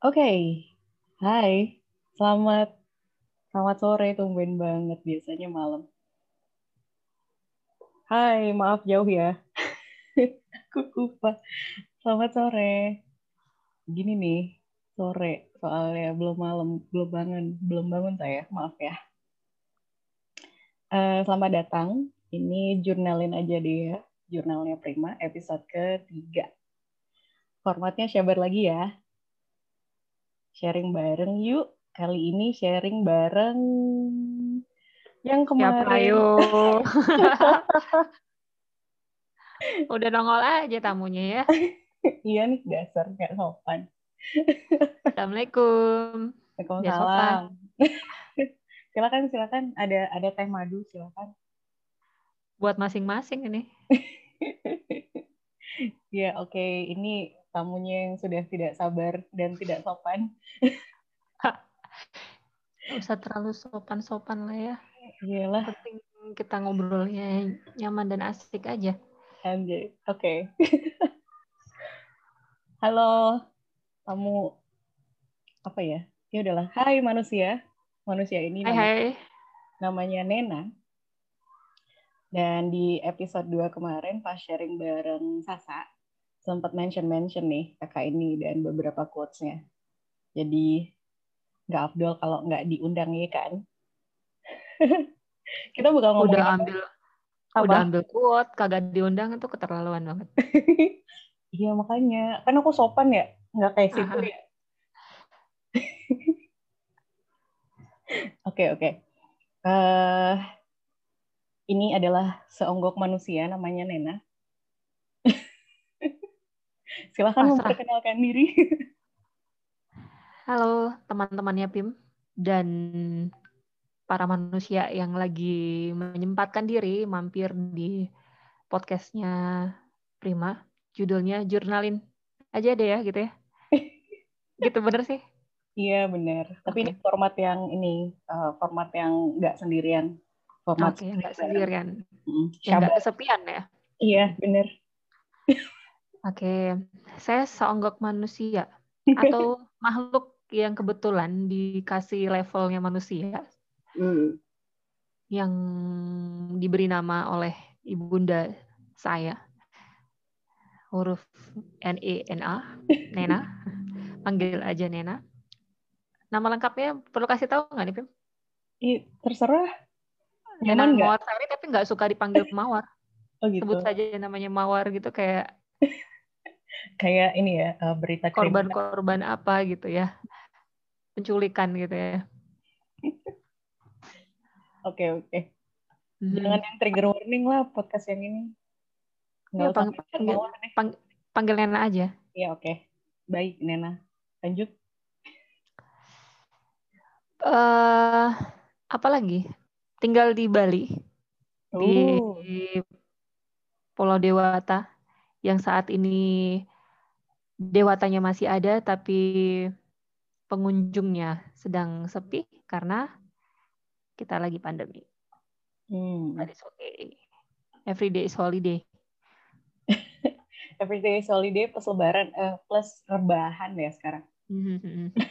Oke, hai, selamat selamat sore, tumben banget biasanya malam. Hai, maaf jauh ya, aku lupa. Selamat sore. Gini nih, sore soalnya belum malam, belum bangun, belum bangun saya, maaf ya. Uh, selamat datang, ini jurnalin aja deh ya, jurnalnya Prima, episode ketiga. Formatnya syabar lagi ya, sharing bareng yuk. Kali ini sharing bareng yang kemarin. Siapa ayo? Udah nongol aja tamunya ya. iya nih dasar kayak sopan. Assalamualaikum. Waalaikumsalam. silakan silakan ada ada teh madu silakan. Buat masing-masing ini. ya oke okay. ini tamunya yang sudah tidak sabar dan tidak sopan. Gak usah terlalu sopan-sopan lah ya. Iyalah. Penting kita ngobrolnya nyaman dan asik aja. Anjay. Oke. Okay. Halo, tamu apa ya? Ya udahlah. Hai manusia. Manusia ini hai, hai. namanya Nena. Dan di episode 2 kemarin pas sharing bareng Sasa, sempat mention-mention nih kakak ini dan beberapa quotes-nya. Jadi nggak Abdul kalau nggak diundang ya kan. Kita bakal ngomong udah ambil apa? udah ambil quote kagak diundang itu keterlaluan banget. iya makanya kan aku sopan ya nggak kayak situ ya. Oke oke. Eh, ini adalah seonggok manusia namanya Nena. Silahkan memperkenalkan diri. Halo teman-temannya PIM dan para manusia yang lagi menyempatkan diri mampir di podcastnya Prima. Judulnya Jurnalin aja deh ya gitu ya. gitu bener sih? Iya bener. Tapi okay. ini format yang ini uh, format yang nggak sendirian. Format okay, nggak sendirian. Hmm, yang nggak kesepian ya? Iya bener. Oke, saya seonggok manusia atau makhluk yang kebetulan dikasih levelnya manusia, hmm. yang diberi nama oleh ibunda saya, huruf N E N A, Nena, panggil aja Nena. Nama lengkapnya perlu kasih tahu nggak nih, Pim? I, terserah. Nena Mawar Sari tapi nggak suka dipanggil Mawar. Oh gitu. Sebut saja namanya Mawar gitu kayak kayak ini ya uh, berita korban-korban apa gitu ya? Penculikan gitu ya. Oke oke. Okay. hmm. jangan yang trigger warning lah podcast yang ini. Nggak ya, pang panggil, pang panggil Nena aja. Ya oke. Okay. baik Nena. Lanjut. Uh, apa lagi? Tinggal di Bali. Oh. di Pulau Dewata yang saat ini dewatanya masih ada tapi pengunjungnya sedang sepi karena kita lagi pandemi. Hmm. But it's okay. Every day is holiday. Every day is holiday plus lebaran uh, plus rebahan ya sekarang.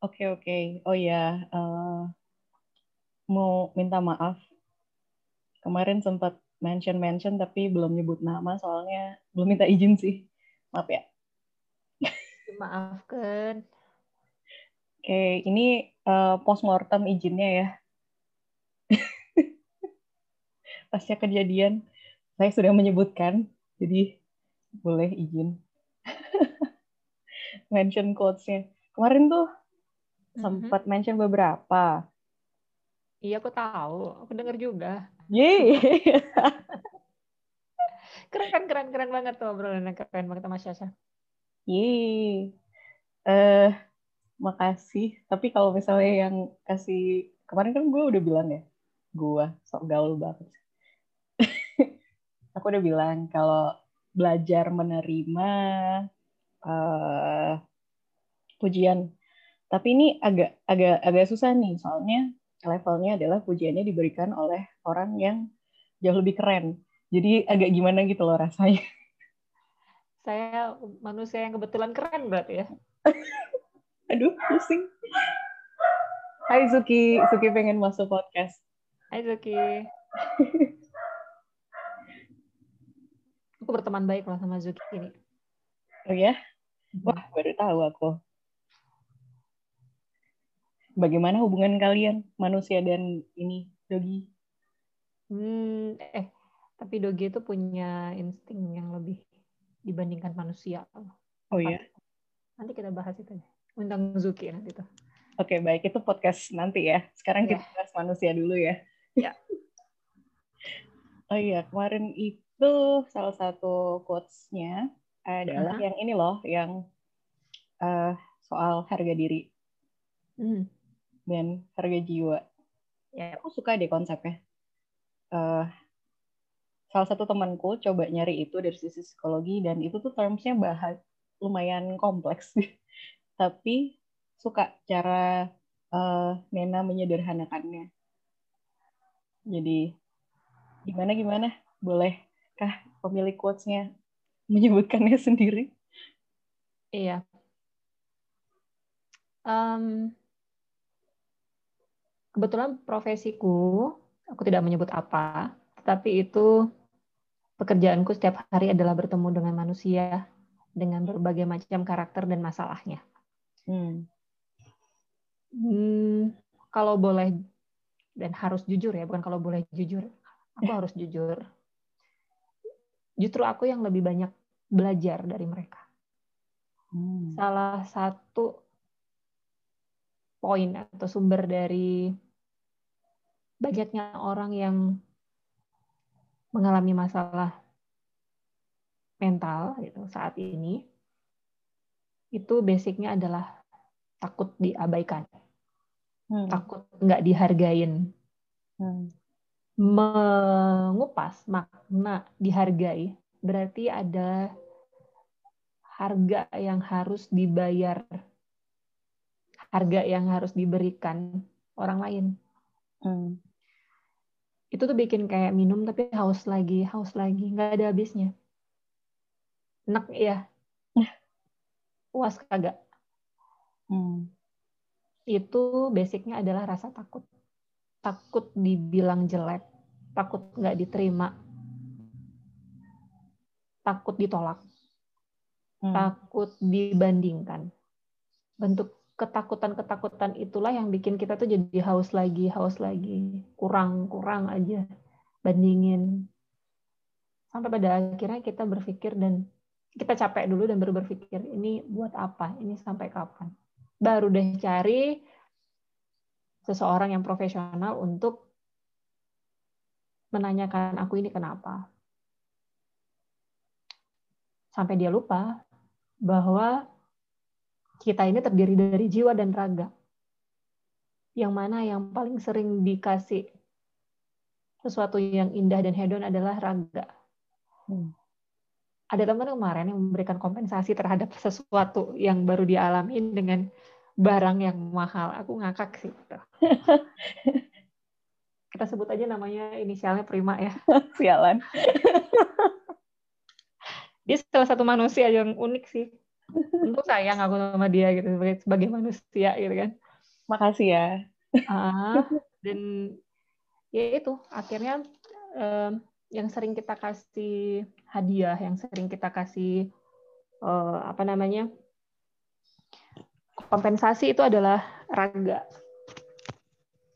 Oke oke. Okay, okay. Oh ya, uh, mau minta maaf. Kemarin sempat mention-mention tapi belum nyebut nama soalnya belum minta izin sih. Maaf ya. Maafkan. Oke, ini uh, postmortem izinnya ya. Pasca kejadian, saya sudah menyebutkan, jadi boleh izin. mention quotes-nya. Kemarin tuh mm-hmm. sempat mention beberapa. Iya, aku tahu. Aku dengar juga. Yeay. keren, keren, keren banget tuh obrolan keren banget sama Syasha. Yeay. Eh, uh, makasih. Tapi kalau misalnya yang kasih kemarin kan gue udah bilang ya, gue sok gaul banget. Aku udah bilang kalau belajar menerima uh, pujian. Tapi ini agak agak agak susah nih, soalnya levelnya adalah pujiannya diberikan oleh orang yang jauh lebih keren. Jadi agak gimana gitu loh rasanya. Saya manusia yang kebetulan keren berarti ya. Aduh, pusing. Hai Zuki, Zuki pengen masuk podcast. Hai Zuki. aku berteman baik loh sama Zuki ini. Oh ya? Wah, baru tahu aku. Bagaimana hubungan kalian, manusia dan ini, Dogi? Hmm, eh, tapi Dogi itu punya insting yang lebih dibandingkan manusia. Oh iya. Nanti kita bahas itu ya. Undang Zuki nanti tuh. Oke, baik. Itu podcast nanti ya. Sekarang yeah. kita bahas manusia dulu ya. Ya. oh iya, kemarin itu salah satu quotes-nya adalah uh -huh. yang ini loh, yang uh, soal harga diri hmm. Dan harga jiwa. Ya, aku suka deh konsepnya. Uh, salah satu temanku coba nyari itu dari sisi psikologi dan itu tuh termsnya bahas lumayan kompleks. Tapi suka cara uh, Nena menyederhanakannya. Jadi gimana gimana? Bolehkah pemilik quotesnya menyebutkannya sendiri? Iya. Um, kebetulan profesiku aku tidak menyebut apa tapi itu Pekerjaanku setiap hari adalah bertemu dengan manusia dengan berbagai macam karakter dan masalahnya. Hmm. Hmm, kalau boleh dan harus jujur ya, bukan kalau boleh jujur, aku harus jujur. Justru aku yang lebih banyak belajar dari mereka. Hmm. Salah satu poin atau sumber dari banyaknya orang yang mengalami masalah mental gitu saat ini itu basicnya adalah takut diabaikan, hmm. takut nggak dihargain, hmm. mengupas makna dihargai berarti ada harga yang harus dibayar, harga yang harus diberikan orang lain. Hmm itu tuh bikin kayak minum tapi haus lagi, haus lagi, nggak ada habisnya. Enak ya. Puas kagak. Hmm. Itu basicnya adalah rasa takut. Takut dibilang jelek, takut nggak diterima, takut ditolak, hmm. takut dibandingkan. Bentuk ketakutan-ketakutan itulah yang bikin kita tuh jadi haus lagi, haus lagi, kurang-kurang aja bandingin. Sampai pada akhirnya kita berpikir dan kita capek dulu dan baru berpikir ini buat apa, ini sampai kapan. Baru deh cari seseorang yang profesional untuk menanyakan aku ini kenapa. Sampai dia lupa bahwa kita ini terdiri dari jiwa dan raga. Yang mana yang paling sering dikasih sesuatu yang indah dan hedon adalah raga. Hmm. Ada teman kemarin yang memberikan kompensasi terhadap sesuatu yang baru dialami dengan barang yang mahal. Aku ngakak sih. Kita sebut aja namanya inisialnya Prima ya. Sialan. Dia salah satu manusia yang unik sih untuk sayang aku sama dia gitu sebagai, sebagai manusia gitu kan. Makasih ya. Uh, dan ya itu akhirnya um, yang sering kita kasih hadiah yang sering kita kasih uh, apa namanya kompensasi itu adalah raga.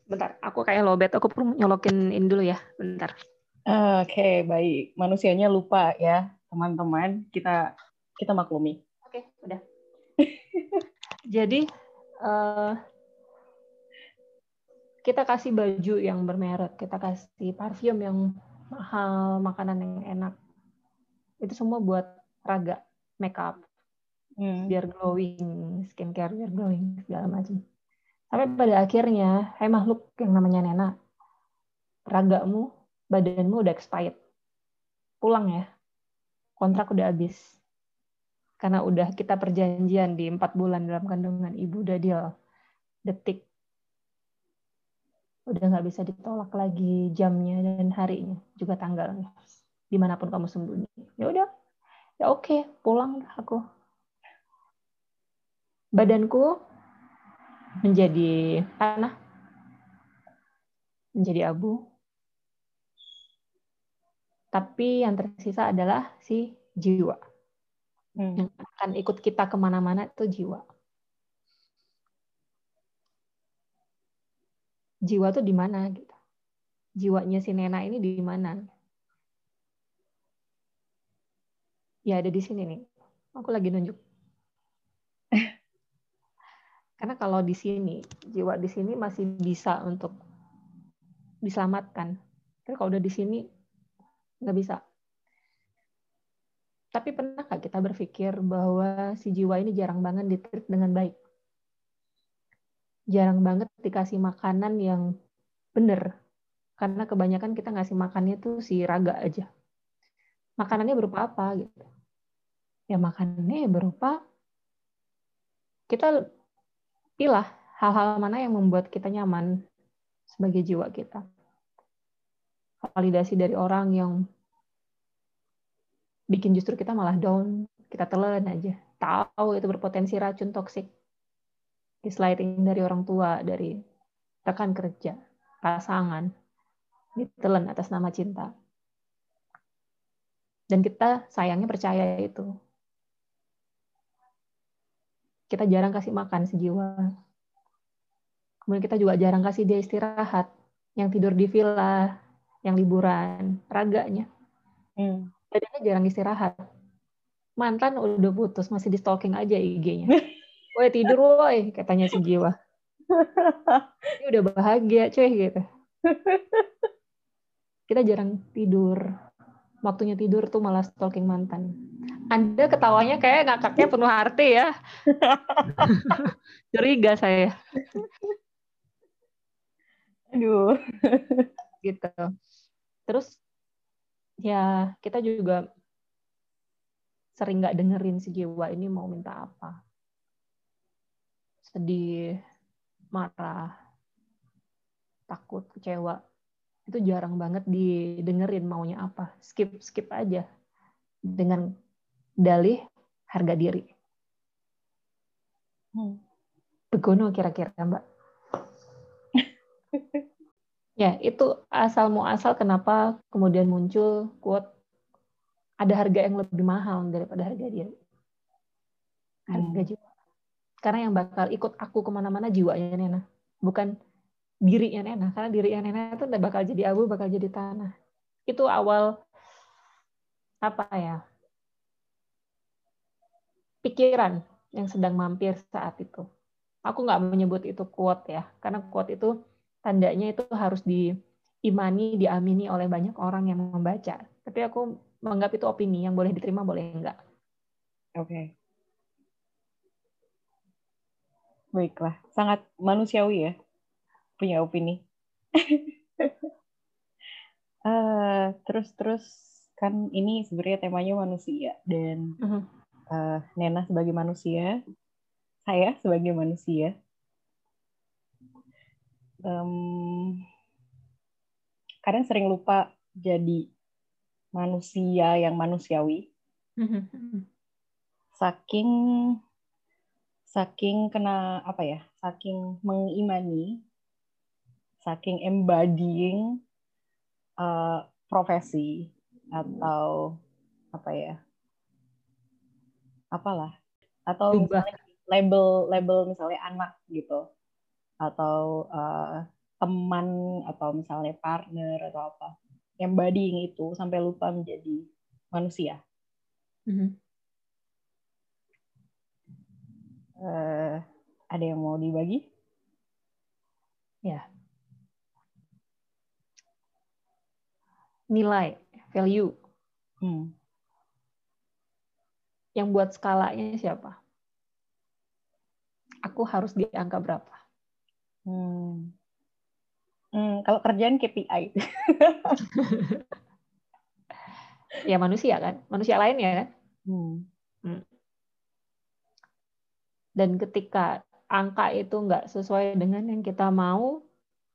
Bentar aku kayak lobet aku perlu nyolokin ini dulu ya bentar. Oke okay, baik. Manusianya lupa ya teman-teman. Kita kita maklumi Oke, udah. Jadi uh, kita kasih baju yang bermerek, kita kasih parfum yang mahal, makanan yang enak. Itu semua buat raga, makeup, hmm. biar glowing, skincare biar glowing segala macam. Sampai pada akhirnya, hai makhluk yang namanya Nena, ragamu, badanmu udah expired. Pulang ya, kontrak udah habis karena udah kita perjanjian di empat bulan dalam kandungan ibu udah deal. Detik. Udah nggak bisa ditolak lagi jamnya dan harinya juga tanggalnya. Di mana pun kamu sembunyi. Ya udah. Ya oke okay, pulang aku. Badanku menjadi tanah menjadi abu. Tapi yang tersisa adalah si jiwa hmm. yang akan ikut kita ke mana-mana itu jiwa. Jiwa tuh di mana gitu. Jiwanya si Nena ini di mana? Ya ada di sini nih. Aku lagi nunjuk. Karena kalau di sini jiwa di sini masih bisa untuk diselamatkan. Tapi kalau udah di sini nggak bisa tapi pernah nggak kita berpikir bahwa si jiwa ini jarang banget ditreat dengan baik? Jarang banget dikasih makanan yang benar karena kebanyakan kita ngasih makannya tuh si raga aja. Makanannya berupa apa gitu? Ya makanannya berupa kita pilah hal-hal mana yang membuat kita nyaman sebagai jiwa kita. Validasi dari orang yang bikin justru kita malah down kita telan aja tahu itu berpotensi racun toksik gaslighting dari orang tua, dari rekan kerja, pasangan, ditelan atas nama cinta. Dan kita sayangnya percaya itu. Kita jarang kasih makan sejiwa. Kemudian kita juga jarang kasih dia istirahat. Yang tidur di villa, yang liburan, raganya. Hmm. Badannya jarang istirahat. Mantan udah putus, masih di stalking aja IG-nya. Woi tidur woi, katanya si jiwa. Ini udah bahagia cuy gitu. Kita jarang tidur. Waktunya tidur tuh malah stalking mantan. Anda ketawanya kayak ngakaknya penuh arti ya. Curiga saya. Aduh. Gitu. Terus ya kita juga sering nggak dengerin si jiwa ini mau minta apa sedih, marah, takut, kecewa, itu jarang banget didengerin maunya apa. Skip skip aja dengan dalih harga diri. Hmm. Begono kira-kira Mbak. ya, itu asal mau asal kenapa kemudian muncul quote ada harga yang lebih mahal daripada harga diri. Harga hmm. jiwa. Karena yang bakal ikut aku ke mana-mana jiwanya Nena, bukan dirinya Nena. Karena dirinya Nena itu udah bakal jadi abu, bakal jadi tanah. Itu awal apa ya? Pikiran yang sedang mampir saat itu. Aku nggak menyebut itu quote ya, karena quote itu tandanya itu harus diimani, diamini oleh banyak orang yang membaca. Tapi aku menganggap itu opini yang boleh diterima, boleh enggak. Oke. Okay. Baiklah, sangat manusiawi ya punya opini. uh, terus terus kan ini sebenarnya temanya manusia dan uh, Nena sebagai manusia, saya sebagai manusia. Um, kadang sering lupa jadi manusia yang manusiawi. Uh-huh. Saking saking kena apa ya saking mengimani saking embodying uh, profesi atau apa ya apalah atau misalnya label label misalnya anak gitu atau uh, teman atau misalnya partner atau apa embodying itu sampai lupa menjadi manusia mm -hmm. Uh, ada yang mau dibagi? Ya. Nilai, value. Hmm. Yang buat skalanya siapa? Aku harus di angka berapa? Hmm. Hmm, kalau kerjaan KPI. ya manusia kan, manusia lain ya kan. Hmm. Hmm. Dan ketika angka itu nggak sesuai dengan yang kita mau,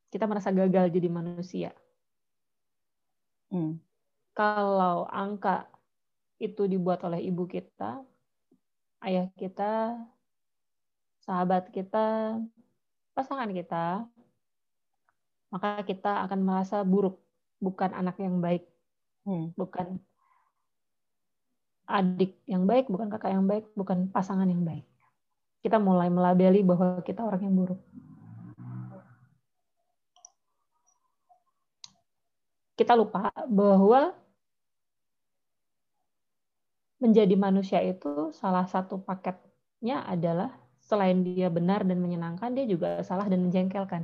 kita merasa gagal jadi manusia. Hmm. Kalau angka itu dibuat oleh ibu kita, ayah kita, sahabat kita, pasangan kita, maka kita akan merasa buruk, bukan anak yang baik, hmm. bukan adik yang baik, bukan kakak yang baik, bukan pasangan yang baik. Kita mulai melabeli bahwa kita orang yang buruk. Kita lupa bahwa menjadi manusia itu salah satu paketnya adalah selain dia benar dan menyenangkan, dia juga salah dan menjengkelkan.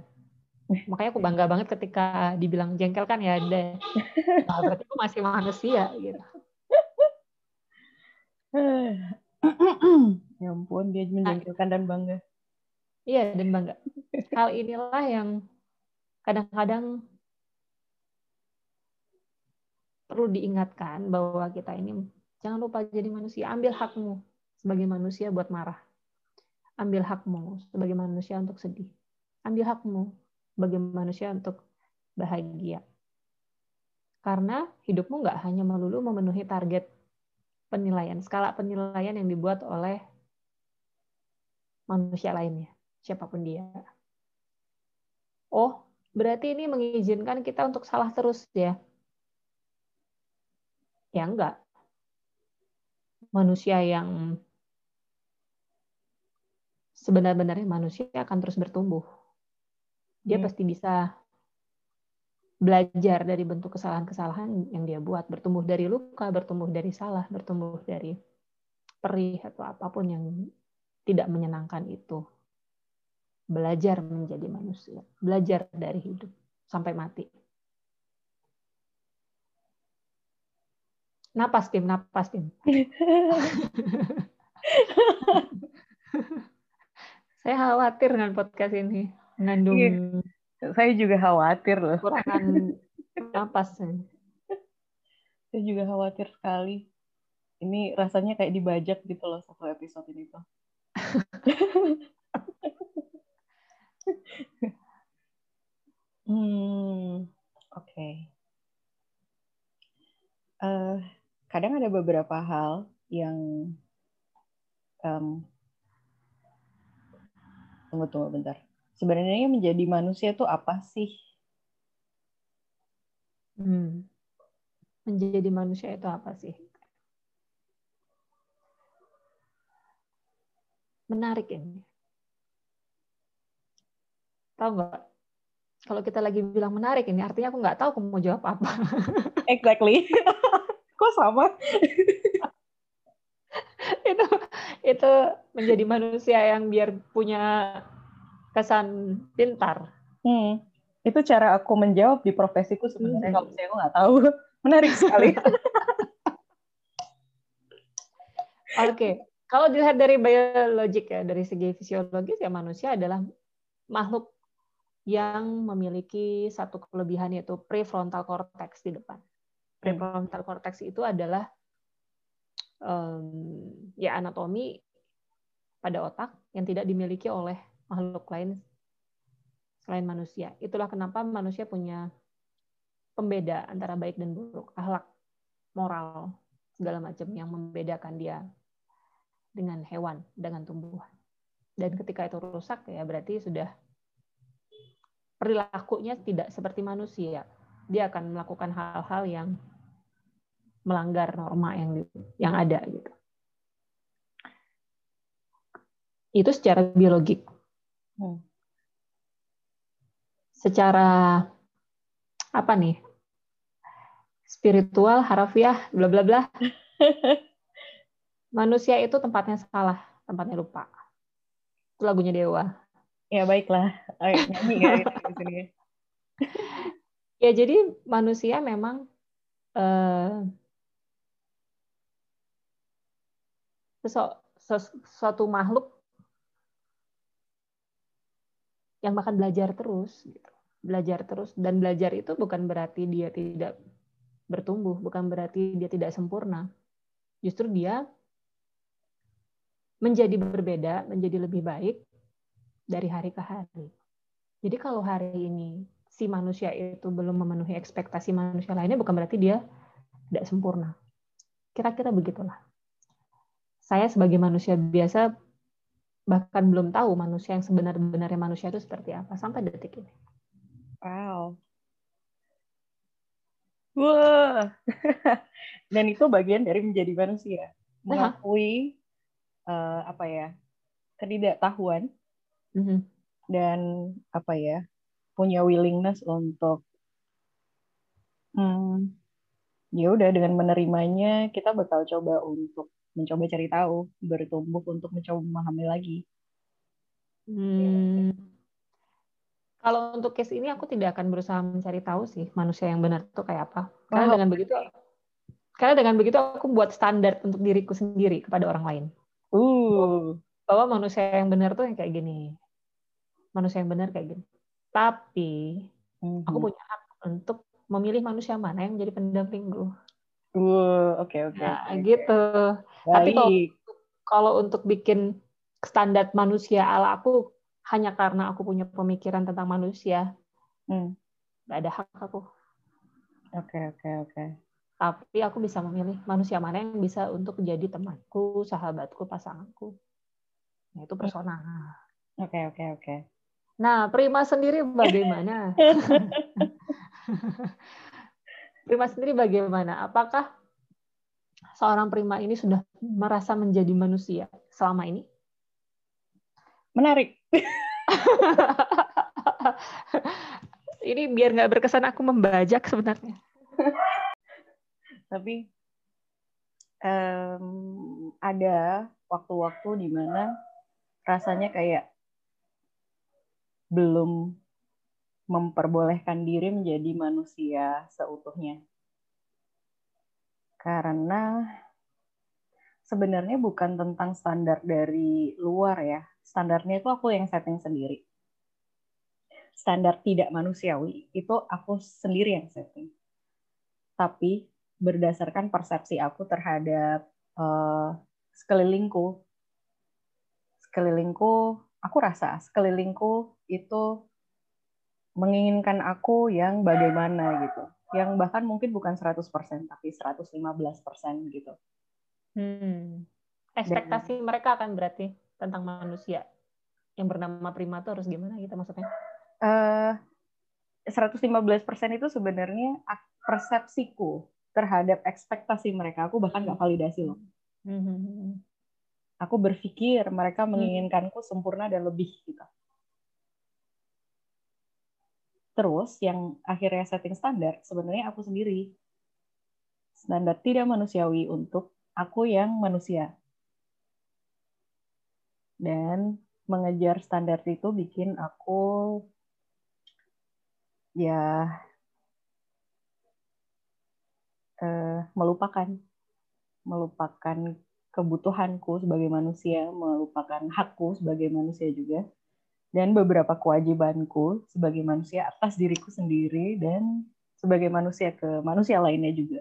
Makanya aku bangga banget ketika dibilang jengkelkan ya, deh. Nah, berarti aku masih manusia gitu. ya ampun, dia menjengkelkan dan bangga. Iya, dan bangga. Hal inilah yang kadang-kadang perlu diingatkan bahwa kita ini Jangan lupa jadi manusia. Ambil hakmu sebagai manusia buat marah. Ambil hakmu sebagai manusia untuk sedih. Ambil hakmu sebagai manusia untuk bahagia. Karena hidupmu nggak hanya melulu memenuhi target penilaian, skala penilaian yang dibuat oleh manusia lainnya, siapa pun dia. Oh, berarti ini mengizinkan kita untuk salah terus ya? Ya enggak manusia yang sebenar-benarnya manusia akan terus bertumbuh. Dia hmm. pasti bisa belajar dari bentuk kesalahan-kesalahan yang dia buat, bertumbuh dari luka, bertumbuh dari salah, bertumbuh dari perih atau apa pun yang tidak menyenangkan itu. Belajar menjadi manusia, belajar dari hidup sampai mati. Napas tim, napas tim. saya khawatir dengan podcast ini mengandung. Iya. Saya juga khawatir loh. Kurangan napas. Saya juga khawatir sekali. Ini rasanya kayak dibajak gitu loh satu episode ini tuh. hmm, oke. Okay. Uh, eh, kadang ada beberapa hal yang um, tunggu tunggu bentar. Sebenarnya menjadi manusia itu apa sih? Hmm. Menjadi manusia itu apa sih? Menarik ini. Tahu nggak? Kalau kita lagi bilang menarik ini, artinya aku nggak tahu aku mau jawab apa. exactly. kok sama itu itu menjadi manusia yang biar punya kesan pintar hmm. itu cara aku menjawab di profesiku sebenarnya hmm. kalau saya nggak tahu menarik sekali oke okay. kalau dilihat dari biologik ya dari segi fisiologis ya manusia adalah makhluk yang memiliki satu kelebihan yaitu prefrontal cortex di depan prefrontal cortex itu adalah um, ya anatomi pada otak yang tidak dimiliki oleh makhluk lain selain manusia. Itulah kenapa manusia punya pembeda antara baik dan buruk, akhlak, moral, segala macam yang membedakan dia dengan hewan, dengan tumbuhan. Dan ketika itu rusak ya berarti sudah perilakunya tidak seperti manusia. Dia akan melakukan hal-hal yang melanggar norma yang yang ada gitu. Itu secara biologik. Hmm. Secara apa nih? Spiritual, harafiah, bla bla bla. Manusia itu tempatnya salah, tempatnya lupa. Itu lagunya Dewa. Ya baiklah, nyanyi gitu ya jadi manusia memang uh, sesuatu makhluk yang bahkan belajar terus gitu. belajar terus dan belajar itu bukan berarti dia tidak bertumbuh bukan berarti dia tidak sempurna justru dia menjadi berbeda menjadi lebih baik dari hari ke hari jadi kalau hari ini si manusia itu belum memenuhi ekspektasi manusia lainnya bukan berarti dia tidak sempurna Kira-kira begitulah. Saya sebagai manusia biasa bahkan belum tahu manusia yang sebenar-benarnya manusia itu seperti apa sampai detik ini. Wow. Wah. Dan itu bagian dari menjadi manusia. Mengakui uh, apa ya? ketidaktahuan mm -hmm. dan apa ya? punya willingness untuk hmm, ya udah dengan menerimanya kita bakal coba untuk mencoba cari tahu, bertumbuh untuk mencoba memahami lagi. Hmm. Kalau untuk case ini aku tidak akan berusaha mencari tahu sih manusia yang benar itu kayak apa. Karena oh. dengan begitu karena dengan begitu aku buat standar untuk diriku sendiri kepada orang lain. Uh. Bahwa manusia yang benar tuh yang kayak gini. Manusia yang benar kayak gini. Tapi mm-hmm. aku punya hak untuk memilih manusia mana yang menjadi pendampingku. Uh, oke oke. Nah, gitu. Baik. Tapi kalau kalau untuk bikin standar manusia ala aku hanya karena aku punya pemikiran tentang manusia, hmm. gak ada hak aku. Oke okay, oke okay, oke. Okay. Tapi aku bisa memilih manusia mana yang bisa untuk jadi temanku, sahabatku, pasanganku. Nah, itu personal. Oke okay, oke okay, oke. Okay. Nah, Prima sendiri bagaimana? Prima sendiri bagaimana? Apakah seorang Prima ini sudah merasa menjadi manusia selama ini? Menarik. ini biar nggak berkesan aku membajak sebenarnya. Tapi um, ada waktu-waktu di mana rasanya kayak belum memperbolehkan diri menjadi manusia seutuhnya. Karena sebenarnya bukan tentang standar dari luar ya. Standarnya itu aku yang setting sendiri. Standar tidak manusiawi itu aku sendiri yang setting. Tapi berdasarkan persepsi aku terhadap uh, sekelilingku, sekelilingku, aku rasa sekelilingku itu menginginkan aku yang bagaimana gitu. Yang bahkan mungkin bukan 100% tapi 115% gitu. Hmm. Ekspektasi Dan, mereka akan berarti tentang manusia yang bernama Prima itu harus gimana gitu maksudnya? Uh, eh, 115% itu sebenarnya persepsiku terhadap ekspektasi mereka. Aku bahkan nggak validasi loh. Hmm. Aku berpikir mereka hmm. menginginkanku sempurna dan lebih gitu. Terus yang akhirnya setting standar sebenarnya aku sendiri. Standar tidak manusiawi untuk aku yang manusia. Dan mengejar standar itu bikin aku ya eh, melupakan melupakan kebutuhanku sebagai manusia, melupakan hakku sebagai manusia juga dan beberapa kewajibanku sebagai manusia atas diriku sendiri dan sebagai manusia ke manusia lainnya juga.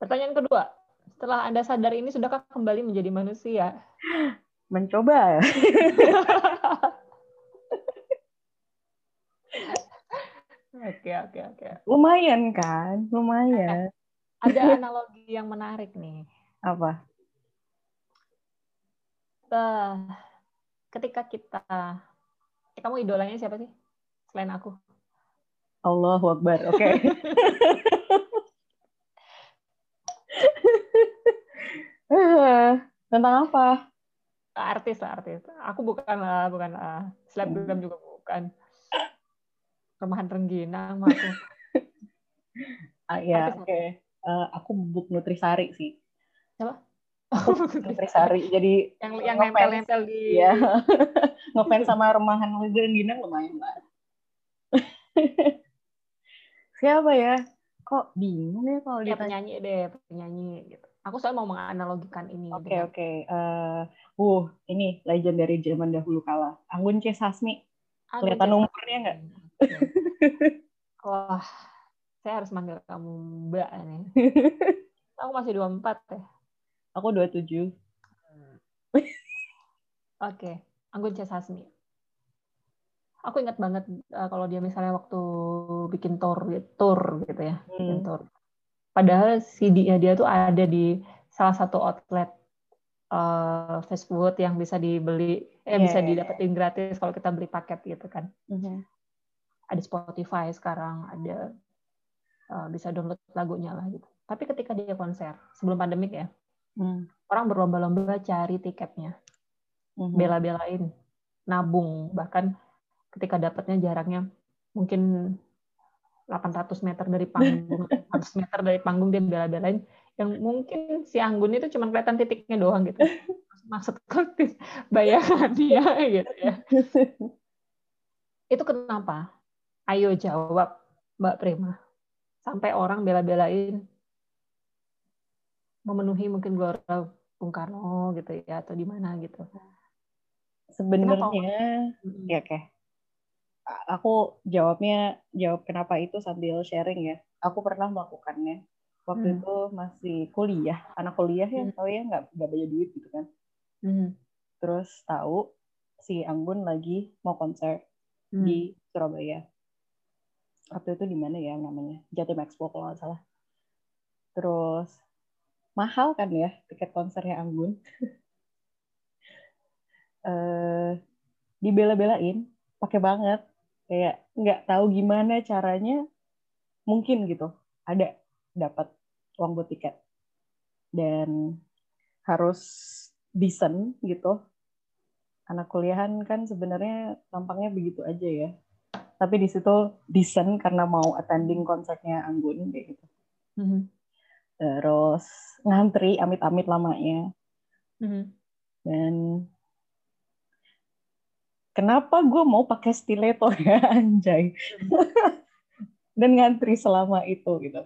Pertanyaan kedua, setelah Anda sadar ini sudahkah kembali menjadi manusia? Mencoba. Oke, oke, oke. Lumayan kan? Lumayan. Ada analogi yang menarik nih. Apa? Uh, ketika kita kamu idolanya siapa sih selain aku? Allahu Akbar. Oke. Okay. Tentang apa? Artis lah, artis. Aku bukan lah, bukan lah. Selebgram juga bukan. Remahan Rengginang aku. ah, ya, oke. Okay. Uh, aku bubuk Nutrisari sih. Siapa? Nutrisari jadi yang yang nempel-nempel di ya. ngefans sama rumahan Ginang lumayan lah. Siapa ya? Kok bingung ya kalau ya, penyanyi deh penyanyi gitu. Aku soalnya mau menganalogikan ini oke okay, oke. Okay. uh, uh ini legend dari zaman dahulu kala. Anggun C. Sasmi. Kelihatan umurnya nggak? Wah saya harus manggil kamu mbak nih. Aku masih dua empat ya Aku 27. Oke, okay. Anggun C. Sasmi. Aku ingat banget uh, kalau dia misalnya waktu bikin tour tour gitu ya, hmm. bikin tour. Padahal CD-nya dia tuh ada di salah satu outlet uh, fast food yang bisa dibeli, eh yeah, bisa didapetin gratis kalau kita beli paket gitu kan. Mm-hmm. Ada Spotify sekarang, ada uh, bisa download lagunya lah gitu. Tapi ketika dia konser sebelum pandemik ya, mm. orang berlomba-lomba cari tiketnya, mm-hmm. bela-belain, nabung, bahkan ketika dapatnya jaraknya mungkin 800 meter dari panggung, 100 meter dari panggung dia bela-belain yang mungkin si Anggun itu cuma kelihatan titiknya doang gitu. Maksudku bayangan dia gitu ya. Itu kenapa? Ayo jawab Mbak Prima. Sampai orang bela-belain memenuhi mungkin gelora Bung Karno gitu ya atau di mana gitu. Sebenarnya ya kayak aku jawabnya jawab kenapa itu sambil sharing ya. Aku pernah melakukannya. Waktu hmm. itu masih kuliah, anak kuliah ya, hmm. tahu ya nggak nggak banyak duit gitu kan. Hmm. Terus tahu si Anggun lagi mau konser hmm. di Surabaya. Waktu itu di mana ya namanya? Jatim Expo kalau nggak salah. Terus mahal kan ya tiket konsernya Anggun. uh, dibela-belain, pakai banget. Kayak nggak tahu gimana caranya mungkin gitu ada dapat uang buat tiket. Dan harus decent gitu. Anak kuliahan kan sebenarnya tampangnya begitu aja ya. Tapi di situ decent karena mau attending konsernya Anggun kayak gitu. Mm-hmm. Terus ngantri amit-amit lamanya. Mm-hmm. dan kenapa gue mau pakai stiletto ya anjay? Dan ngantri selama itu gitu.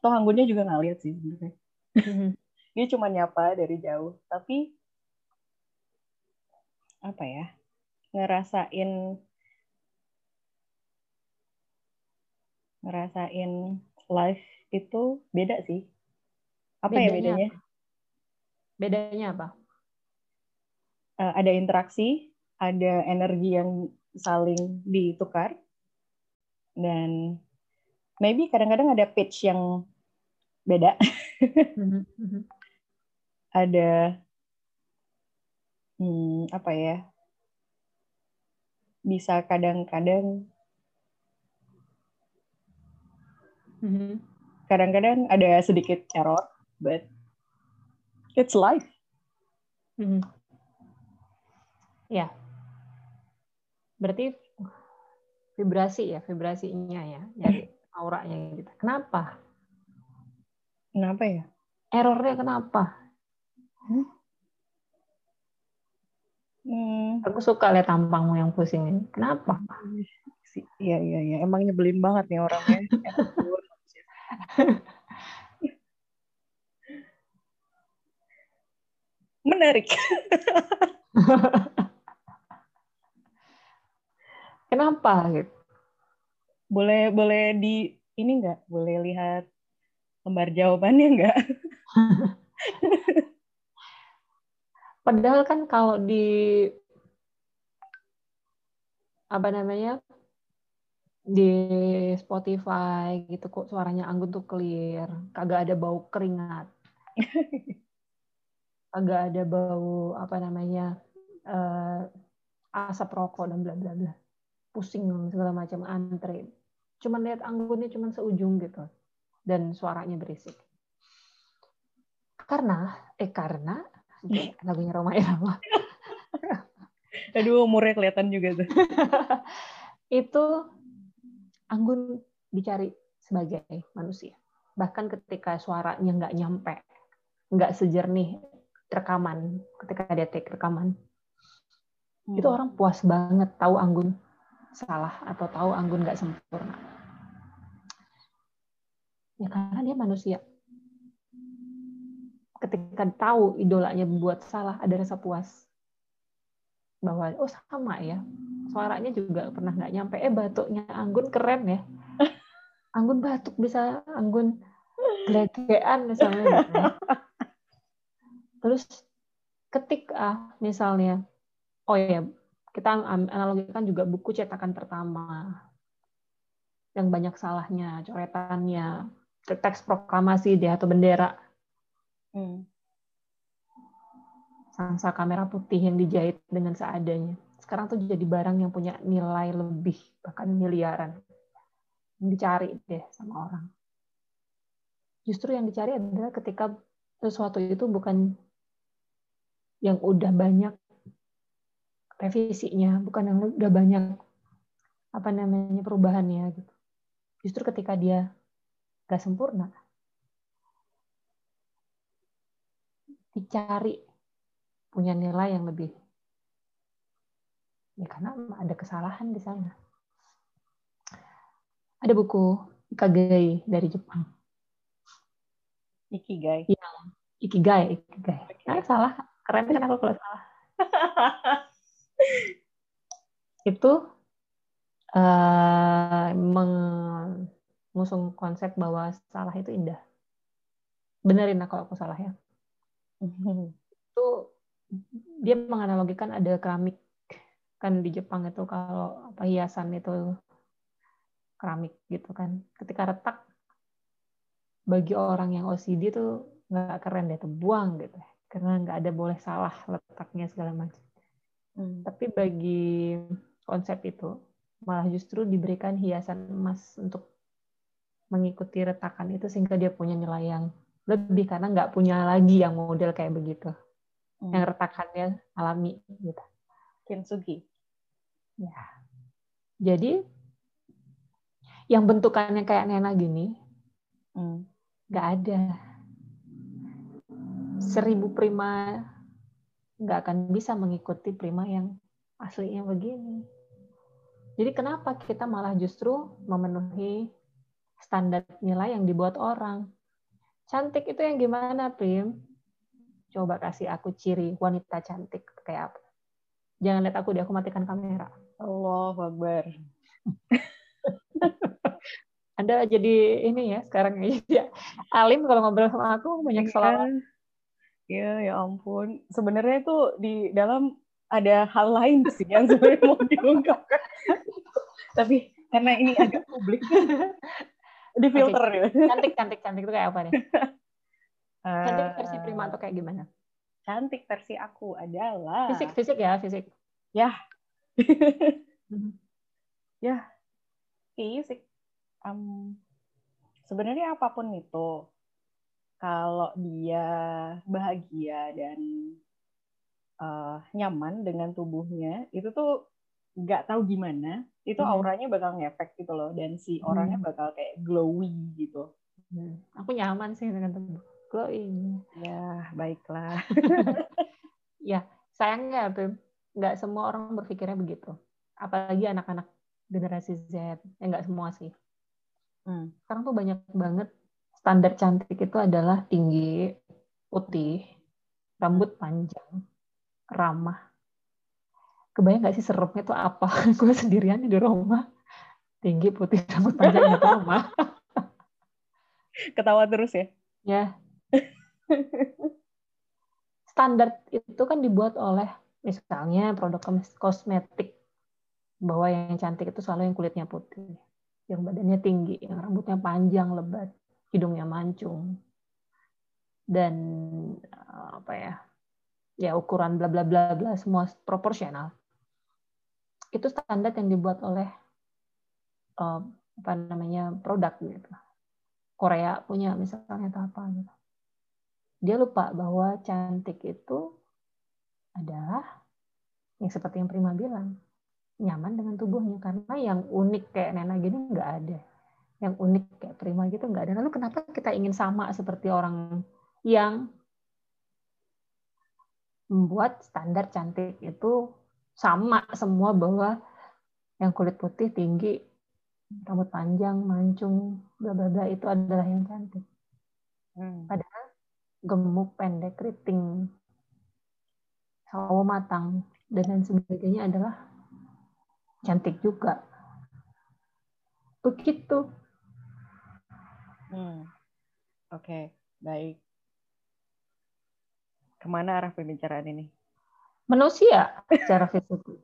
Toh anggunnya juga nggak lihat sih sebenarnya. Mm-hmm. dia cuma nyapa dari jauh. Tapi apa ya ngerasain ngerasain live itu beda sih. Apa ya bedanya ya bedanya bedanya apa? Uh, ada interaksi ada energi yang saling ditukar dan maybe kadang-kadang ada pitch yang beda. Mm-hmm. ada hmm, apa ya? Bisa kadang-kadang mm-hmm. Kadang-kadang ada sedikit error but it's life mm-hmm. ya berarti vibrasi ya vibrasinya ya jadi auranya gitu kenapa kenapa ya errornya kenapa hmm? Hmm. Aku suka lihat tampangmu yang pusing ini. Kenapa? Iya iya iya. Emang nyebelin banget nih orangnya. Menarik. Kenapa gitu? Boleh boleh di ini enggak? Boleh lihat lembar jawabannya enggak? Padahal kan kalau di apa namanya di Spotify gitu kok suaranya Anggun tuh clear, kagak ada bau keringat, kagak ada bau apa namanya uh, asap rokok dan bla bla bla pusing segala macam antre. Cuman lihat anggunnya cuman seujung gitu. Dan suaranya berisik. Karena, eh karena, lagunya Roma Irama. Aduh, umurnya kelihatan juga tuh. itu anggun dicari sebagai manusia. Bahkan ketika suaranya nggak nyampe, nggak sejernih rekaman, ketika dia take rekaman, hmm. itu orang puas banget tahu anggun salah atau tahu anggun nggak sempurna. Ya karena dia manusia. Ketika tahu idolanya membuat salah, ada rasa puas. Bahwa, oh sama ya, suaranya juga pernah nggak nyampe. Eh batuknya Anggun keren ya. Anggun batuk bisa, Anggun gelegean misalnya. Gitu. Terus ketik ah misalnya, oh ya kita analogikan juga buku cetakan pertama yang banyak salahnya, coretannya, teks proklamasi dia atau bendera. Hmm. Sangsa kamera putih yang dijahit dengan seadanya. Sekarang tuh jadi barang yang punya nilai lebih, bahkan miliaran. Yang dicari deh sama orang. Justru yang dicari adalah ketika sesuatu itu bukan yang udah banyak revisinya, bukan yang udah banyak apa namanya perubahannya gitu. Justru ketika dia gak sempurna, dicari punya nilai yang lebih ya karena ada kesalahan di sana. Ada buku Ikigai dari Jepang. Ikigai. Yang Ikigai, Ikigai. Okay. Nah, salah. Keren kan aku kalau salah. itu uh, mengusung konsep bahwa salah itu indah. Benerin aku aku salah ya. itu dia menganalogikan ada keramik kan di Jepang itu kalau apa hiasan itu keramik gitu kan. Ketika retak bagi orang yang OCD itu nggak keren deh, tuh buang gitu karena nggak ada boleh salah letaknya segala macam. Hmm. Tapi bagi konsep itu malah justru diberikan hiasan emas untuk mengikuti retakan itu sehingga dia punya nilai yang lebih karena nggak punya lagi yang model kayak begitu. Hmm. Yang retakannya alami gitu. Kintsugi. Ya. Jadi yang bentukannya kayak Nena gini hmm. nggak hmm. ada. Seribu prima nggak akan bisa mengikuti prima yang aslinya begini. Jadi kenapa kita malah justru memenuhi standar nilai yang dibuat orang? Cantik itu yang gimana, Prim? Coba kasih aku ciri wanita cantik kayak apa. Jangan lihat aku, dia aku matikan kamera. Allah Akbar. Anda jadi ini ya sekarang ya. Alim kalau ngobrol sama aku banyak salah. Iya, ya ampun. Sebenarnya itu di dalam ada hal lain sih yang sebenarnya mau diungkapkan. Tapi karena ini agak publik, di filter okay. ya. Cantik, cantik, cantik itu kayak apa nih? Cantik versi prima atau kayak gimana? Cantik versi aku adalah fisik, fisik ya, fisik. Ya. Ya. Fisik. Um, sebenarnya apa pun itu, kalau dia bahagia dan uh, nyaman dengan tubuhnya itu tuh nggak tahu gimana itu hmm. auranya bakal ngefek gitu loh dan si hmm. orangnya bakal kayak glowy gitu hmm. aku nyaman sih dengan tubuh glowing ya baiklah ya sayangnya Bim nggak semua orang berpikirnya begitu apalagi anak-anak generasi Z ya nggak semua sih hmm. sekarang tuh banyak banget standar cantik itu adalah tinggi, putih, rambut panjang, ramah. Kebayang nggak sih seremnya itu apa? Gue sendirian di rumah, tinggi, putih, rambut panjang, ramah. Ketawa terus ya? Ya. Standar itu kan dibuat oleh misalnya produk kosmetik bahwa yang cantik itu selalu yang kulitnya putih, yang badannya tinggi, yang rambutnya panjang, lebat hidungnya mancung dan eh, apa ya ya ukuran bla bla bla bla semua proporsional. Itu standar yang dibuat oleh uh, apa namanya produk gitu. Korea punya misalnya atau apa gitu. Dia lupa bahwa cantik itu adalah yang seperti yang Prima bilang nyaman dengan tubuhnya karena yang unik kayak Nena gini nggak ada yang unik kayak prima gitu nggak ada. Lalu kenapa kita ingin sama seperti orang yang membuat standar cantik itu sama semua bahwa yang kulit putih tinggi, rambut panjang, mancung, bla bla bla itu adalah yang cantik. Hmm. Padahal gemuk, pendek, keriting, sawo matang dan lain sebagainya adalah cantik juga. Begitu. Hmm. Oke, okay. baik. Ke mana arah pembicaraan ini? Manusia secara fisik. Oke,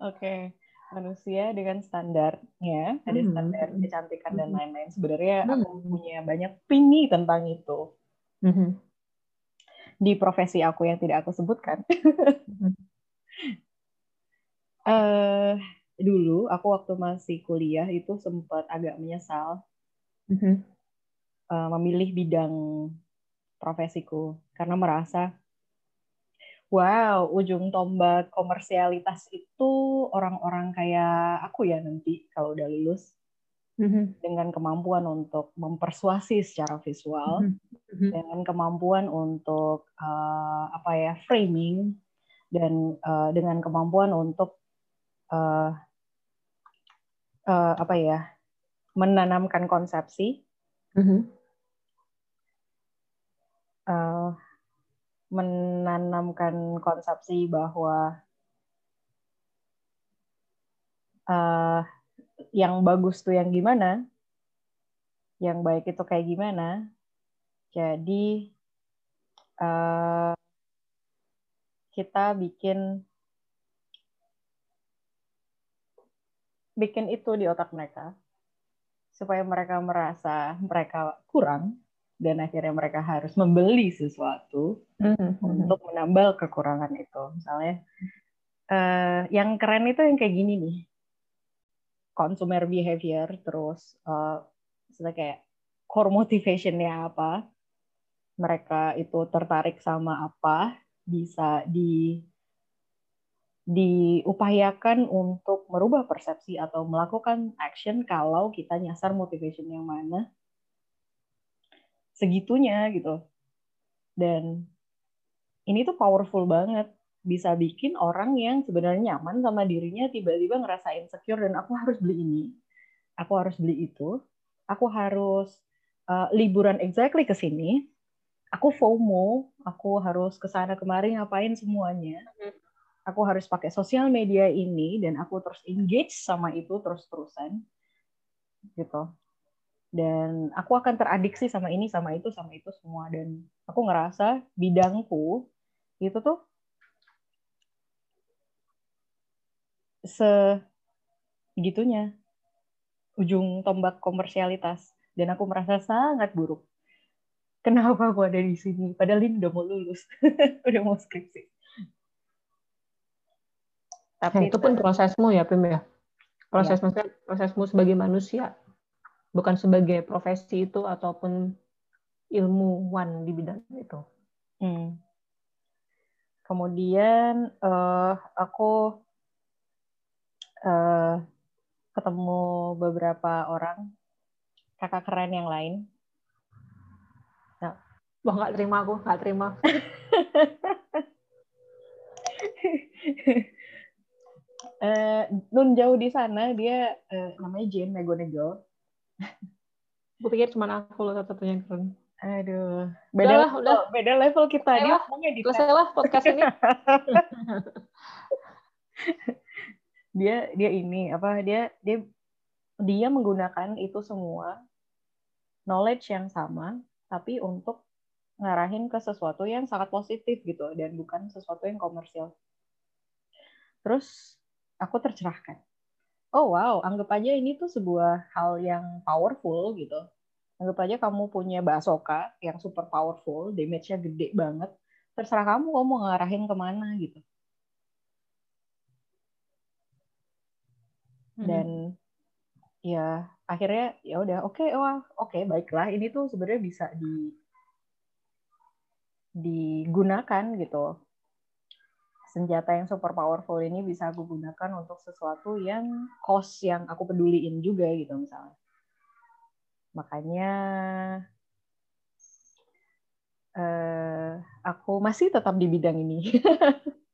okay. manusia dengan standarnya, ada hmm. standar kecantikan dan hmm. lain-lain. Sebenarnya hmm. aku punya banyak opini tentang itu. Hmm. Di profesi aku yang tidak aku sebutkan. uh, dulu aku waktu masih kuliah itu sempat agak menyesal uh, memilih bidang profesiku karena merasa wow, ujung tombak komersialitas itu orang-orang kayak aku ya nanti kalau udah lulus mm-hmm. dengan kemampuan untuk mempersuasi secara visual, mm-hmm. dengan kemampuan untuk uh, apa ya framing dan uh, dengan kemampuan untuk uh, uh, apa ya menanamkan konsepsi. Mm-hmm. Uh, menanamkan konsepsi bahwa uh, yang bagus tuh yang gimana, yang baik itu kayak gimana. Jadi uh, kita bikin bikin itu di otak mereka supaya mereka merasa mereka kurang dan akhirnya mereka harus membeli sesuatu mm-hmm. untuk menambal kekurangan itu. Misalnya uh, yang keren itu yang kayak gini nih, consumer behavior, terus uh, kayak core motivationnya apa, mereka itu tertarik sama apa, bisa di diupayakan untuk merubah persepsi atau melakukan action kalau kita nyasar motivation yang mana segitunya gitu. Dan ini tuh powerful banget. Bisa bikin orang yang sebenarnya nyaman sama dirinya tiba-tiba ngerasa insecure dan aku harus beli ini. Aku harus beli itu. Aku harus uh, liburan exactly ke sini. Aku FOMO, aku harus ke sana kemari ngapain semuanya. Aku harus pakai sosial media ini dan aku terus engage sama itu terus-terusan. Gitu dan aku akan teradiksi sama ini sama itu sama itu semua dan aku ngerasa bidangku itu tuh segitunya. Ujung tombak komersialitas. Dan aku merasa sangat buruk. Kenapa aku ada di sini? Padahal ini udah mau lulus. Udah mau skripsi. Tapi nah, itu pun prosesmu ya Pim ya? Proses ya. prosesmu sebagai manusia bukan sebagai profesi itu ataupun ilmuwan di bidang itu. Hmm. Kemudian uh, aku uh, ketemu beberapa orang kakak keren yang lain. Nah. Wah nggak terima aku, nggak terima. uh, nun jauh di sana dia uh, namanya Jane Megonego Gue pikir cuma aku loh satu-satunya yang keren. Aduh, beda udah, level, udah. beda level kita. Selesai Dia ngomongnya di Selesai lah podcast ini. dia dia ini apa dia dia dia menggunakan itu semua knowledge yang sama tapi untuk ngarahin ke sesuatu yang sangat positif gitu dan bukan sesuatu yang komersial. Terus aku tercerahkan oh wow, anggap aja ini tuh sebuah hal yang powerful gitu. Anggap aja kamu punya basoka yang super powerful, damage-nya gede banget. Terserah kamu, kamu mau ngarahin ke mana gitu. Hmm. Dan ya akhirnya ya udah oke okay, wah oke okay, baiklah ini tuh sebenarnya bisa di digunakan gitu senjata yang super powerful ini bisa aku gunakan untuk sesuatu yang cost yang aku peduliin juga gitu misalnya. Makanya uh, aku masih tetap di bidang ini.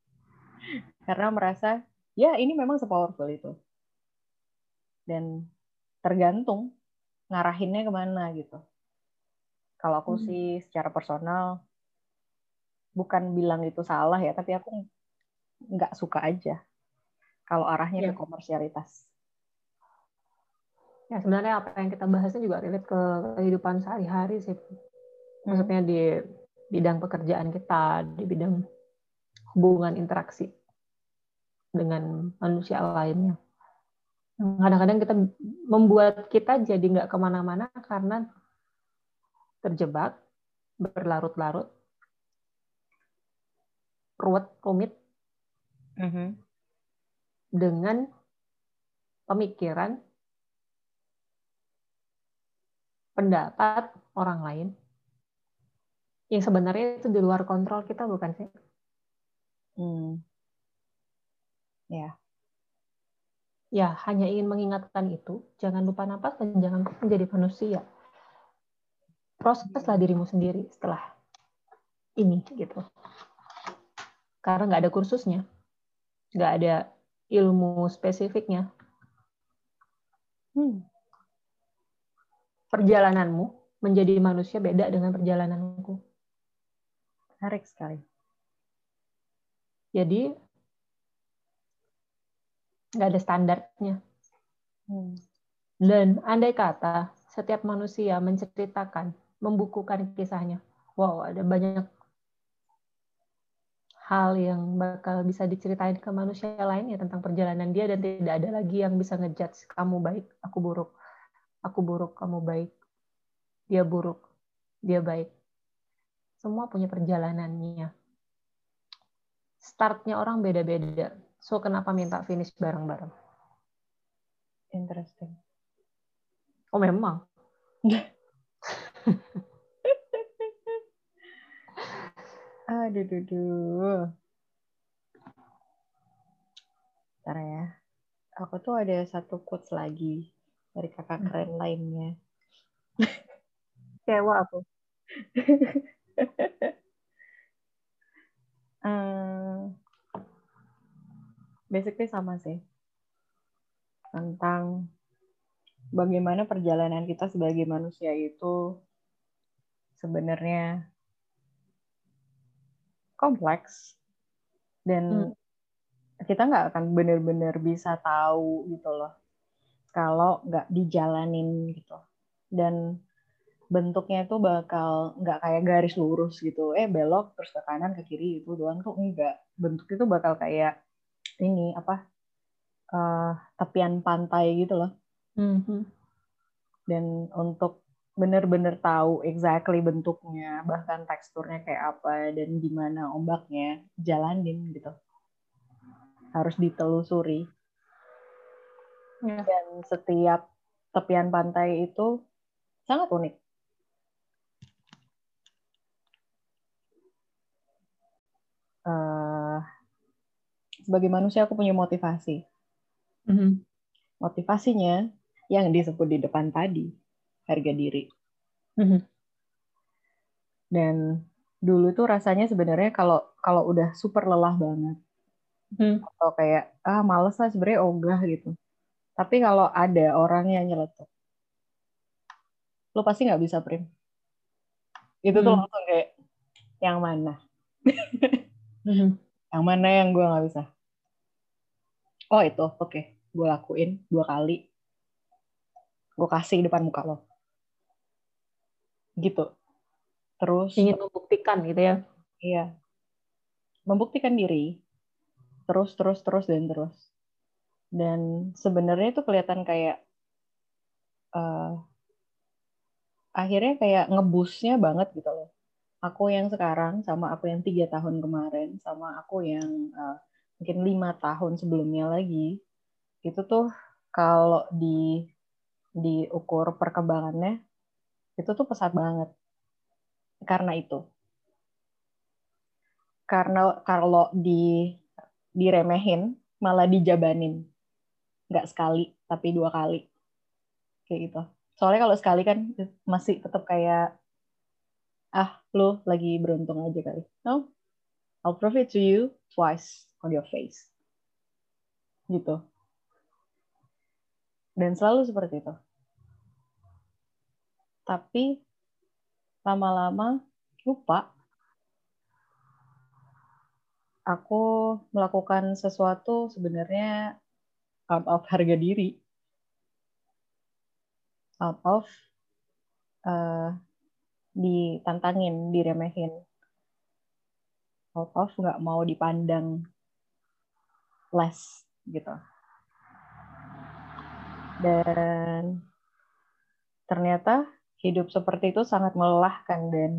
Karena merasa ya ini memang sepowerful itu. Dan tergantung ngarahinnya ke mana gitu. Kalau aku hmm. sih secara personal bukan bilang itu salah ya, tapi aku nggak suka aja kalau arahnya yeah. ke komersialitas. Ya sebenarnya apa yang kita bahasnya juga relate ke kehidupan sehari-hari sih. Hmm. Maksudnya di bidang pekerjaan kita, di bidang hubungan interaksi dengan manusia lainnya. Kadang-kadang kita membuat kita jadi nggak ke mana-mana karena terjebak berlarut-larut ruwet rumit mm-hmm. -huh. dengan pemikiran pendapat orang lain yang sebenarnya itu di luar kontrol kita bukan sih? Hmm. Ya. Ya, hanya ingin mengingatkan itu, jangan lupa napas dan jangan menjadi manusia. Proseslah dirimu sendiri setelah ini gitu. Karena nggak ada kursusnya, nggak ada ilmu spesifiknya. Hmm. Perjalananmu menjadi manusia beda dengan perjalananku. Menarik sekali. Jadi nggak ada standarnya. Hmm. Dan andai kata setiap manusia menceritakan, membukukan kisahnya, wow ada banyak hal yang bakal bisa diceritain ke manusia lain ya tentang perjalanan dia dan tidak ada lagi yang bisa ngejudge kamu baik, aku buruk, aku buruk, kamu baik, dia buruk, dia baik semua punya perjalanannya. Startnya orang beda-beda. So, kenapa minta finish bareng-bareng? Interesting. Oh, memang. aduh, aduh, aduh. Ntar ya. Aku tuh ada satu quotes lagi dari kakak keren hmm. lainnya. Kecewa aku. uh, basically sama sih. Tentang bagaimana perjalanan kita sebagai manusia itu sebenarnya kompleks. Dan hmm. kita nggak akan benar-benar bisa tahu gitu loh kalau nggak dijalanin gitu. Dan bentuknya itu bakal nggak kayak garis lurus gitu. Eh belok terus ke kanan ke kiri itu doang. Tuh enggak bentuk itu bakal kayak ini apa uh, tepian pantai gitu loh mm-hmm. dan untuk bener-bener tahu exactly bentuknya bahkan teksturnya kayak apa dan gimana ombaknya jalanin gitu harus ditelusuri yeah. dan setiap tepian pantai itu sangat unik uh, sebagai manusia aku punya motivasi. Mm-hmm. Motivasinya yang disebut di depan tadi harga diri. Mm-hmm. Dan dulu tuh rasanya sebenarnya kalau kalau udah super lelah banget mm. atau kayak ah males lah sebenarnya ogah gitu. Tapi kalau ada orang yang nyeletuk, lo pasti nggak bisa prim. Itu tuh mm. langsung kayak yang mana? Mm-hmm. Yang mana yang gue nggak bisa? Oh itu, oke. Okay. Gue lakuin dua kali. Gue kasih depan muka lo. Gitu. Terus. Ingin membuktikan gitu ya? Iya. Membuktikan diri. Terus, terus, terus, dan terus. Dan sebenarnya itu kelihatan kayak uh, akhirnya kayak ngebusnya banget gitu loh aku yang sekarang sama aku yang tiga tahun kemarin sama aku yang uh, mungkin lima tahun sebelumnya lagi itu tuh kalau di diukur perkembangannya itu tuh pesat banget. Karena itu. Karena kalau di diremehin malah dijabanin. Nggak sekali tapi dua kali. Kayak gitu. Soalnya kalau sekali kan masih tetap kayak ah lo lagi beruntung aja kali. No, I'll prove it to you twice on your face. Gitu. Dan selalu seperti itu. Tapi lama-lama lupa aku melakukan sesuatu sebenarnya out of harga diri. Out of uh, ditantangin, diremehin. Out of nggak mau dipandang less gitu. Dan ternyata hidup seperti itu sangat melelahkan dan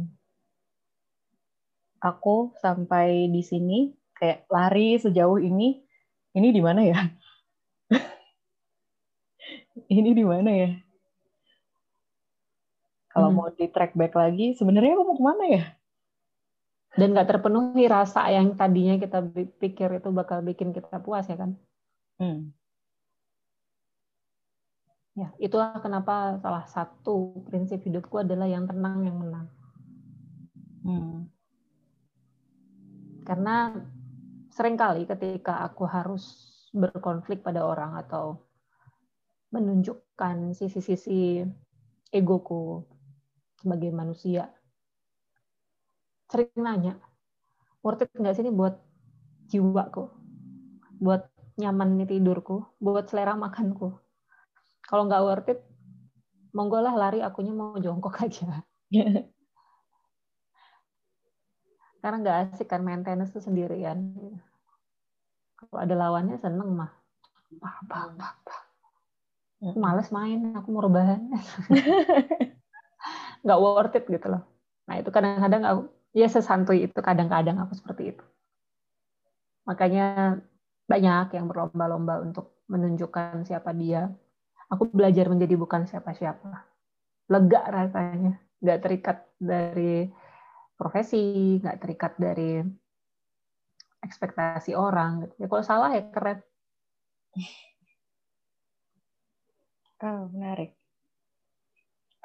aku sampai di sini kayak lari sejauh ini ini di mana ya ini di mana ya kalau hmm. mau di track back lagi sebenarnya aku mau ke mana ya dan nggak terpenuhi rasa yang tadinya kita pikir itu bakal bikin kita puas ya kan hmm. Ya, itulah kenapa salah satu prinsip hidupku adalah yang tenang yang menang. Hmm. Karena sering kali ketika aku harus berkonflik pada orang atau menunjukkan sisi-sisi egoku sebagai manusia, sering nanya, worth it nggak sih ini buat jiwaku, buat nyaman tidurku, buat selera makanku? Kalau nggak worth it monggo lah lari akunya mau jongkok aja. Karena nggak asik kan maintenance tuh sendirian kalau ada lawannya seneng mah. Bah, bah, bah, bah. males main aku mau rebahan nggak worth it gitu loh nah itu kadang-kadang aku ya sesantuy itu kadang-kadang aku seperti itu makanya banyak yang berlomba-lomba untuk menunjukkan siapa dia aku belajar menjadi bukan siapa-siapa. Lega rasanya, nggak terikat dari profesi, nggak terikat dari ekspektasi orang. Ya kalau salah ya keren. Oh, menarik.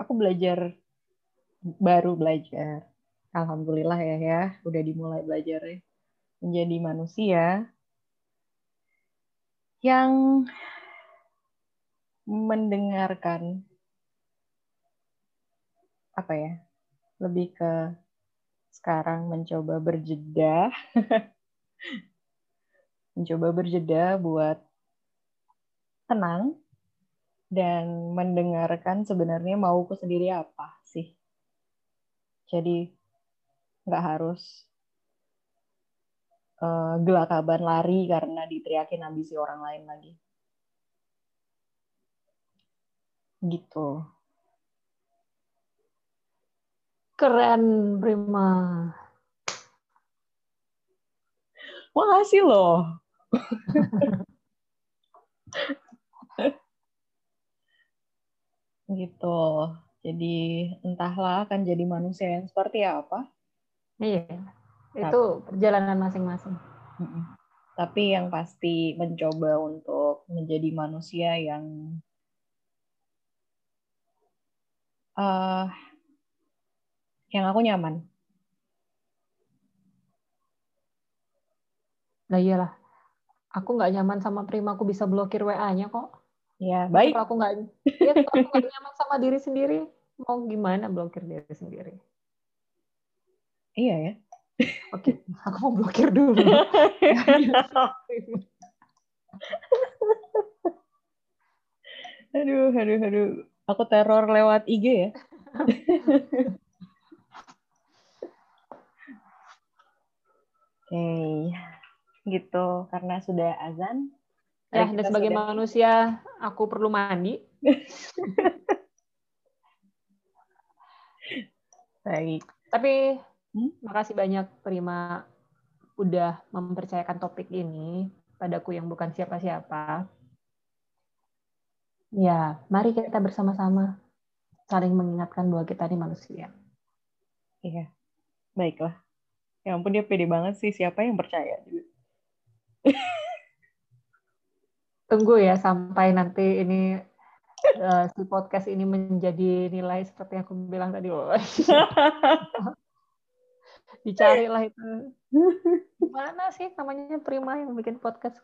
Aku belajar, baru belajar. Alhamdulillah ya, ya, udah dimulai belajar ya. Menjadi manusia yang mendengarkan apa ya lebih ke sekarang mencoba berjeda mencoba berjeda buat tenang dan mendengarkan sebenarnya mauku sendiri apa jadi nggak harus uh, gelakaban lari karena diteriakin ambisi orang lain lagi gitu. Keren, Prima. Makasih loh. gitu. Jadi entahlah akan jadi manusia yang seperti apa. Iya. Itu perjalanan masing-masing. Tapi yang pasti mencoba untuk menjadi manusia yang uh, yang aku nyaman. Nah iyalah, aku nggak nyaman sama Prima, aku bisa blokir WA-nya kok. Ya baik. Kalau aku nggak, ya, aku nggak nyaman sama diri sendiri, mau gimana blokir diri sendiri? Iya ya. Oke, aku mau blokir dulu. aduh, aduh, aduh. Aku teror lewat IG ya. Oke, okay. gitu karena sudah azan. Ya, dan sebagai sudah... manusia aku perlu mandi. Baik. Tapi hmm? makasih banyak Prima udah mempercayakan topik ini padaku yang bukan siapa-siapa. Ya, mari kita bersama-sama saling mengingatkan bahwa kita ini manusia. Iya, baiklah. Ya ampun dia pede banget sih, siapa yang percaya juga. Tunggu ya sampai nanti ini uh, si podcast ini menjadi nilai seperti yang aku bilang tadi. Oh. Dicarilah itu. Mana sih namanya Prima yang bikin podcast?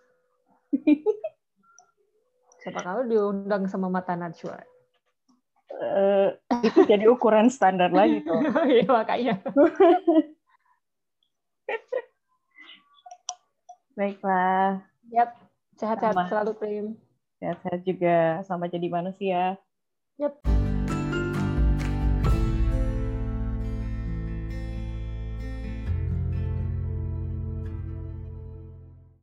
Siapa kalau diundang sama mata najwa. Uh, itu jadi ukuran standar lagi tuh. Iya makanya. Baiklah. Yap, sehat-sehat selalu Prim. Sehat-sehat juga sama jadi manusia. Yap.